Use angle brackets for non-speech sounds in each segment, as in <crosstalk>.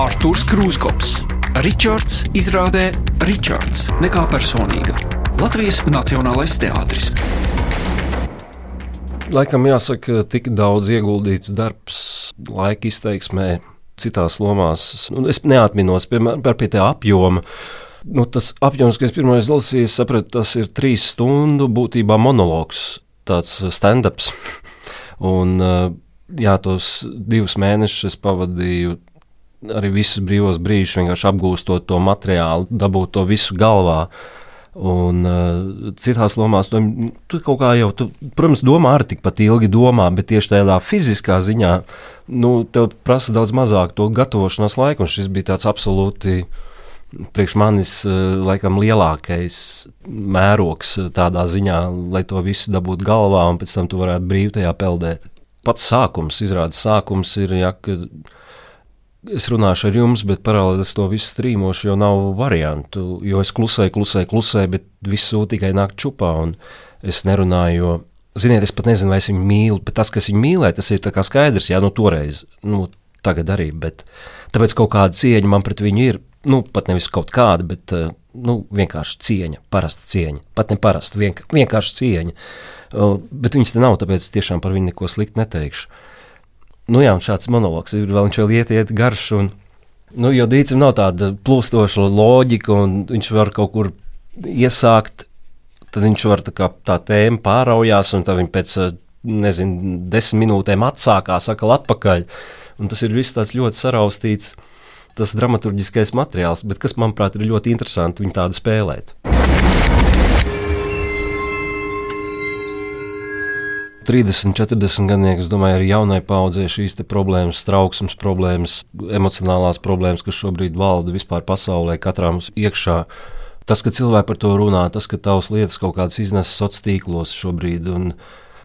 Arthurs Krūskops, Ričards izrādē Ričards nekā personīga. Latvijas Nacionālais teātris. Laikam jāsaka, tik daudz ieguldīts darbs, laika izteiksmē, citās lomās. Nu, es neatminos piemēram pie tā apjoma. Nu, tas apjoms, kas pirmais lasīju, sapratu, tas ir trīs stundu būtībā monologs, tāds stand-ups. <laughs> Un, jā, tos divus mēnešus pavadīju arī visus brīvos brīžus, vienkārši apgūstot to materiālu, dabūt to visu galvā. Un uh, citās lomās tu, tu kaut kā jau, tu, protams, domā arī tikpat ilgi, domā, bet tieši tādā fiziskā ziņā, nu, tev prasa daudz mazāk to gatavošanās laiku, un šis bija tāds absolūti priekš manis laikam lielākais mērogs tādā ziņā, lai to visu dabūtu galvā un pēc tam tu varētu brīvi tajā peldēt. Pats sākums, izrādes sākums ir, ja, ka es runāšu ar jums, bet paralēli es to visu strīmošu, jo nav variantu, jo es klusēju, klusēju, klusēju, bet sūta tikai nāk čupā un es nerunāju, jo Ziniet, es pat nezinu, vai es viņu mīlu, bet tas, kas viņu mīlē, tas ir skaidrs, jā, nu toreiz, nu tagad arī, bet tāpēc kaut kāda cieņa man pret viņu ir, nu, pat nevis kaut kāda, bet eh, nu, vienkārši cieņa, parasta cieņa. Pat ne parasta, vienk vienkārši cieņa. Bet viņas te nav, tāpēc tiešām par viņu neko sliktu neteikšu. Nu, jā, un šāds monologs ir vēl, viņš vēl iet, iet garš. Un, nu, jo dīcim nav tāda plūstoša loģika, un viņš var kaut kur iesākt, tad viņš var tā, kā, tā tēma pāraujās, un tad viņi pēc, nezinu, desmit minūtēm atsākās atkal atpakaļ. Un tas ir viss tāds ļoti saraustīts tas dramaturgiskais materiāls, bet kas, manuprāt, ir ļoti interesanti viņu tādu spēlēt. 30, 40 gadnieki, es domāju, arī jaunai paudzei šīs problēmas, trauksmes problēmas, emocionālās problēmas, kas šobrīd valda vispār pasaulē, katrā mums iekšā. Tas, ka cilvēki par to runā, tas, ka tavs lietas kaut kādas iznes sociālos tīklos šobrīd, un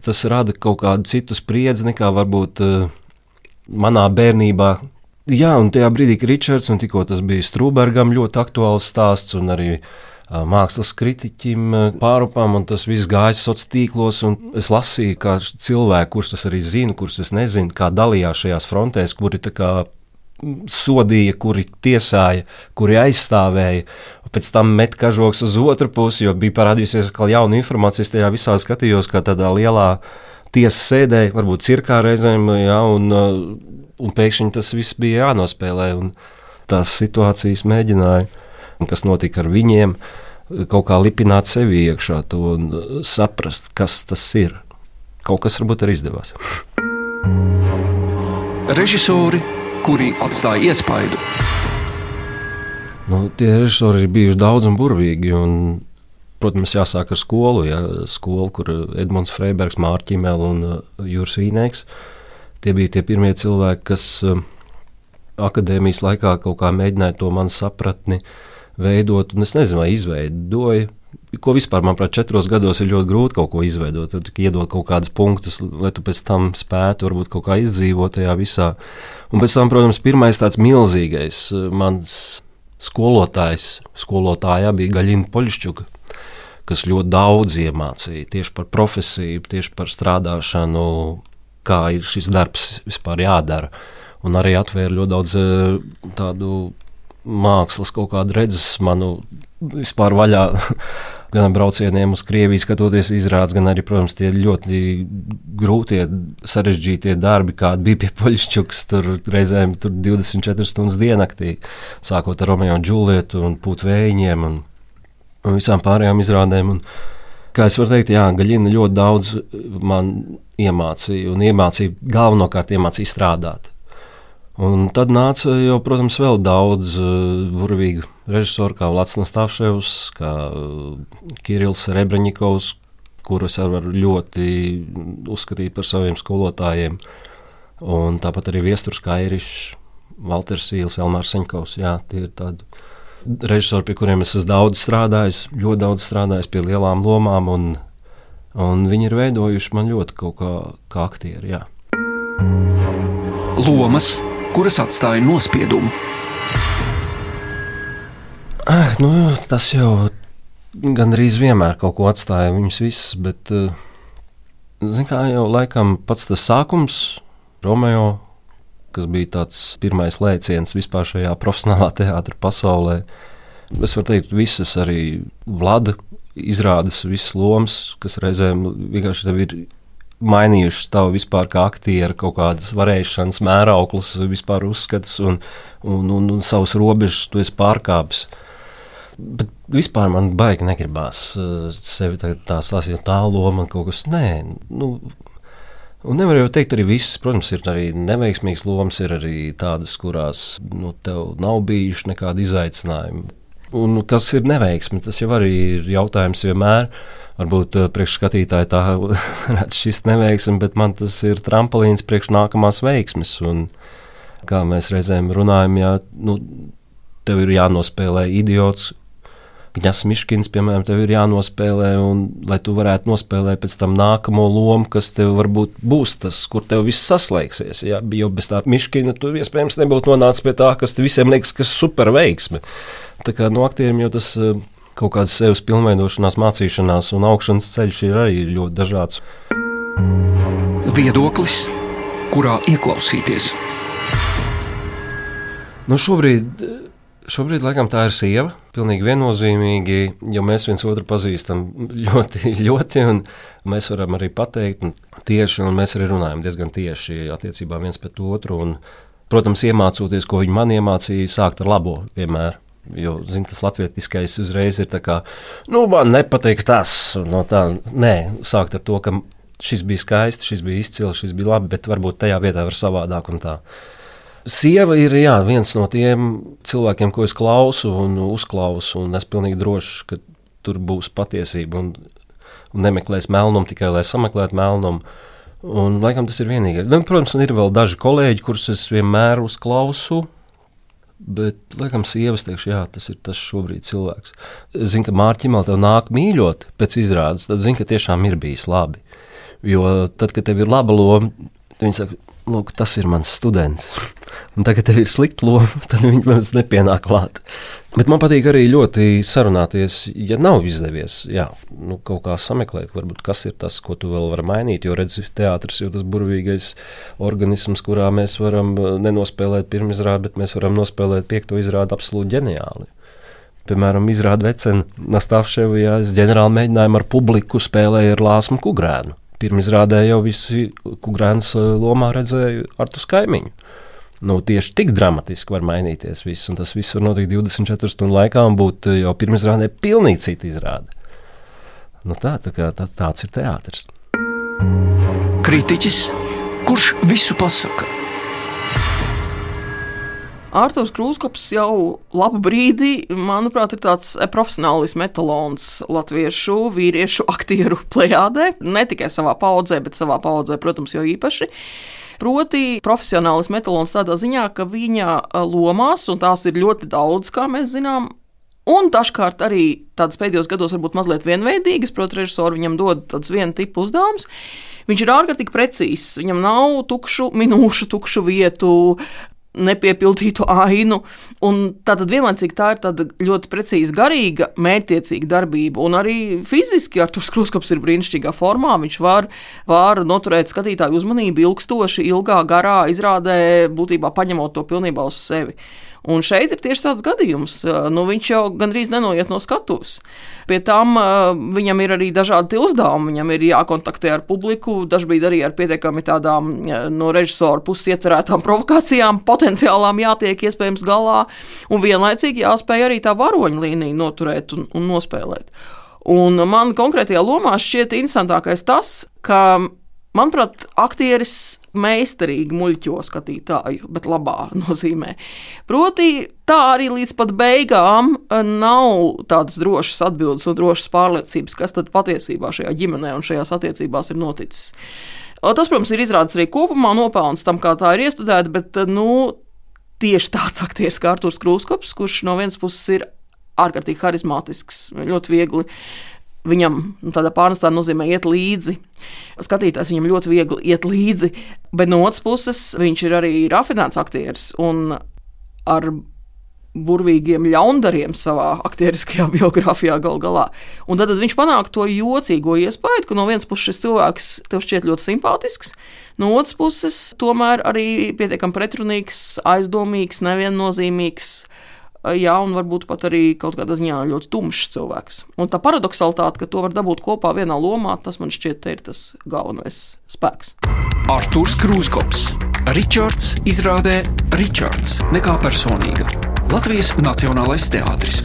tas rada kaut kādu citu spriedzi nekā varbūt uh, manā bērnībā, Jā, un tajā brīdī, kad Ričards un tikko tas bija Strūbergam ļoti aktuāls stāsts, un arī mākslas kritiķim pārupam, un tas viss gāja sociālos tīklos. Es lasīju, kā cilvēki, kurus es arī zinu, kurus es nezinu, kā dalījās šajās frontēs, kuri sodīja, kuri tiesāja, kuri aizstāvēja. Pēc tam met kažoks uz otru pusi, jo bija parādījusies atkal jauna informācija. Es tajā visā skatījos, kā tādā lielā tiesas sēdē, varbūt cirkā reizēm, ja, un un pēkšņi tas viss bija jānospēlē. Tās situācijas mēģināja, kas notika ar viņiem, kaut kā lipināt sevi iekšā to saprast, kas tas ir. Kaut kas varbūt arī izdevās. Režisori, kuri atstāja iespaidu. Nu, tie režisori ir bijuši daudz un burvīgi. Un, protams, jāsāk ar skolu. Ja, skolu, kur Edmunds Freibergs, Mārķis un uh, Juris Vīnēks. Uh, Tie bija tie pirmie cilvēki, kas um, akadēmijas laikā kaut kā mēģināja to manu sapratni veidot, un es nezinu, vai izveidoju. Ko vispār, manuprāt, četros gados ir ļoti grūti kaut ko izveidot. Tad iedot kaut kādus punktus, lai tu pēc tam spētu varbūt kaut kā izdzīvot tajā visā. Un pēc tam, protams, pirmais tāds milzīgais uh, mans skolotājs, skolotājā bija Gaļina Poļšķuka, kas ļoti daudz iemācīja tieši par profesiju, tieši par strādāšanu kā ir šis darbs vispār jādara. Un arī atvēra ļoti daudz eh, tādu mākslas, kaut kādu redzes manu vispār vaļā. <laughs> gan braucieniem uz Krieviju, skatoties izrādes, gan arī, protams, tie ļoti grūtie, sarežģītie darbi, kādi bija pie Poļšķukas. Tur reizēm tur 24 stundas diennaktī, sākot ar Romeo un Džulietu un Pūtvējiem un, un visām pārējām izrādēm. Un, kā es varu teikt, jā, Gaļina ļoti daudz man iemācīja, un iemācīja galvenokārt iemācīja strādāt. Un tad nāca jau, protams, vēl daudz uh, burvīgu režisoru, kā Latvijas Stāvševs, kā uh, Kirillis Rebreņikovs, kurus var ļoti uzskatīt par saviem skolotājiem. Un tāpat arī Viesturs Kairišs, Valters Sīls, Elmārs Seņkovs. Jā, tie ir tādi režisori, pie kuriem es esmu daudz strādājis, ļoti daudz strādājis pie lielām lomām, un, un viņi ir veidojuši man ļoti kaut kā, kā aktieri. Jā. Lomas, kuras atstāja nospiedumu. Ah, nu, tas jau gandrīz vienmēr kaut ko atstāja viņus visus, bet eh, kā jau laikam pats tas sākums, Romeo, kas bija tāds pirmais lēciens vispār šajā <laughs> profesionālā teātris pasaulē. Es varu teikt, visas arī Vlada izrādes, visas lomas, kas reizēm vienkārši ir mainījušas tavu vispār kā aktieru kaut kādas varēšanas mērauklas, vispār uzskats un, un, un, un savus robežas tu esi pārkāpis. Bet vispār man baigi negribās uh, sevi tā, tā stāstīt, tā loma kaut kas. Nē, nu, Un nevar jau teikt, arī viss, protams, ir arī neveiksmīgas lomas, ir arī tādas, kurās nu, tev nav bijuši nekādi izaicinājumi. Un kas ir neveiksmi, tas jau arī ir jautājums vienmēr. Varbūt uh, priekšskatītāji tā <laughs> redz šis neveiksmi, bet man tas ir tramplīns priekš nākamās veiksmes. Un, kā mēs reizēm runājam, jā, nu, tev ir jānospēlē idiots, Kņas Miškins, piemēram, tev ir jānospēlē, un lai tu varētu nospēlēt pēc tam nākamo lomu, kas tev varbūt būs tas, kur tev viss saslēgsies. Ja? Jo bez tā Miškina tu iespējams nebūtu nonācis pie tā, kas visiem liekas, kas ir super veiksme. Tā kā no aktieriem jau tas eh, kaut kāds sevis pilnveidošanās, mācīšanās un augšanas ceļš ir arī ļoti dažāds. Viedoklis, kurā ieklausīties? Nu šobrīd Šobrīd, laikam, tā ir sieva. Pilnīgi viennozīmīgi, jo mēs viens otru pazīstam <laughs> ļoti, ļoti, un mēs varam arī pateikt tieši, un mēs arī runājam diezgan tieši attiecībā viens pret otru. Un, protams, iemācoties, ko viņi man iemācīja, sākt ar labo vienmēr. Jo, zin, tas latvietiskais uzreiz ir tā kā, nu, man nepatīk tas, no tā, nē, sākt ar to, ka šis bija skaisti, šis bija izcils, šis bija labi, bet varbūt tajā vietā var savādāk un tā. Sieva ir jā, viens no tiem cilvēkiem, ko es klausu un uzklausu, un es pilnīgi drošs, ka tur būs patiesība un, un nemeklēs melnumu tikai lai sameklētu melnumu. Un, laikam tas ir vienīgais. Nu, protams, ir vēl daži kolēģi, kurus es vienmēr uzklausu. Bet, laikam, sievas teikšu, jā, tas ir tas šobrīd cilvēks. Zinu, ka Mārķim vēl nāk mīļot pēc izrādes, tad zinu, ka tiešām ir bijis labi. Jo tad, kad tev ir laba loma, viņi saka, lūk, tas ir mans students. <laughs> Un tagad tev ir slikta loma, <laughs> tad viņi mums nepienāk klāt. Bet man patīk arī ļoti sarunāties, ja nav izdevies, jā, nu, kaut kā sameklēt, varbūt, kas ir tas, ko tu vēl vari mainīt. Jo redzi, teātris ir tas burvīgais organisms, kurā mēs varam uh, nenospēlēt pirmizrādi, bet mēs varam nospēlēt piekto izrādi absolūti ģeniāli. Piemēram, izrāda Vecena Nastāvševijā, es ģenerāli mēģinājumu ar publiku spēlēju ar Lāsmu Kugrēnu. Pirmizrādē jau visi Kugrēns uh, lomā redzēja Artu Skaimiņu. Nu, tieši tik dramatiski var mainīties viss, un tas viss var notikt 24 stundu laikā un būt uh, jau pirmizrādē pilnīgi cita izrāde. Nu, tā, tā kā, tā, tāds ir teātris. Kritiķis, kurš visu pasaka? Ārtaus Krūskops jau labu brīdi, manuprāt, ir tāds profesionālis metalons latviešu vīriešu aktieru <laughs> plējādē. Ne tikai savā paudzē, bet savā paudzē, protams, jau īpaši. Proti, profesionālis metalons tādā ziņā, ka viņa lomās, un tās ir ļoti daudz, kā mēs zinām, Un dažkārt arī tādas pēdējos gados varbūt mazliet vienveidīgas, protams, režisori viņam dod tādus vienu tipu uzdevumus. Viņš ir ārkārtīgi precīzs. Viņam nav tukšu minūšu, tukšu vietu, nepiepildītu ainu. Tātad vienlaicīgi tā ir ļoti precīza, garīga, mērķtiecīga darbība. Un arī fiziski Arthurs Kruskops ir brīnišķīgā formā. Viņš var, var noturēt skatītāju uzmanību ilgstoši, ilgā garā izrādē, būtībā paņemot to pilnībā uz sevi. Un šeit ir tieši tāds gadījums. Nu, viņš jau gandrīz nenoiet no skatuves. Pie tam viņam ir arī dažādi uzdevumi. Viņam ir jākontaktē ar publiku, dažkārt arī ar pietiekami tādām no režisora puses iecerētām provokācijām, potenciālām jātiek iespējams galā. Un vienlaicīgi jāspēj arī tā varoņa līnija noturēt un, un nospēlēt. Un man konkrētajā lomā šķiet interesantākais tas, ka Manuprāt, aktieris meistarīgi muļķo skatītāju, bet labā <laughs> nozīmē. Proti, tā arī līdz pat beigām eh, nav tādas drošas atbildes un drošas pārliecības, kas tad patiesībā šajā ģimenē un šajās attiecībās ir noticis. Tas, protams, ir izrādīts arī kopumā nopelns tam, kā tā ir iestrudēta, bet eh, nu, tieši tāds <laughs> aktieris kā Arthurs Krūskops, kurš no vienas puses ir ārkārtīgi harizmātisks, ļoti viegli Viņam nu, tādā pārnestā nozīmē iet līdzi. Skatītājs viņam ļoti viegli iet līdzi, bet no otras puses viņš ir arī rafinēts aktieris un ar burvīgiem ļaundariem savā aktieriskajā <laughs> biogrāfijā gal galā. Un tad, tad viņš panāk to jocīgo iespēju, ka no vienas puses šis cilvēks tev šķiet ļoti simpātisks, no otras puses tomēr arī pietiekami pretrunīgs, aizdomīgs, neviennozīmīgs jā, un varbūt pat arī kaut kādā ziņā ļoti tumšs cilvēks. Un tā paradoxalitāte, ka to var dabūt kopā vienā lomā, tas man šķiet, ir tas galvenais spēks. Arthurs Krūskops, Ričards izrādē Ričards nekā personīga. Latvijas Nacionālais teātris.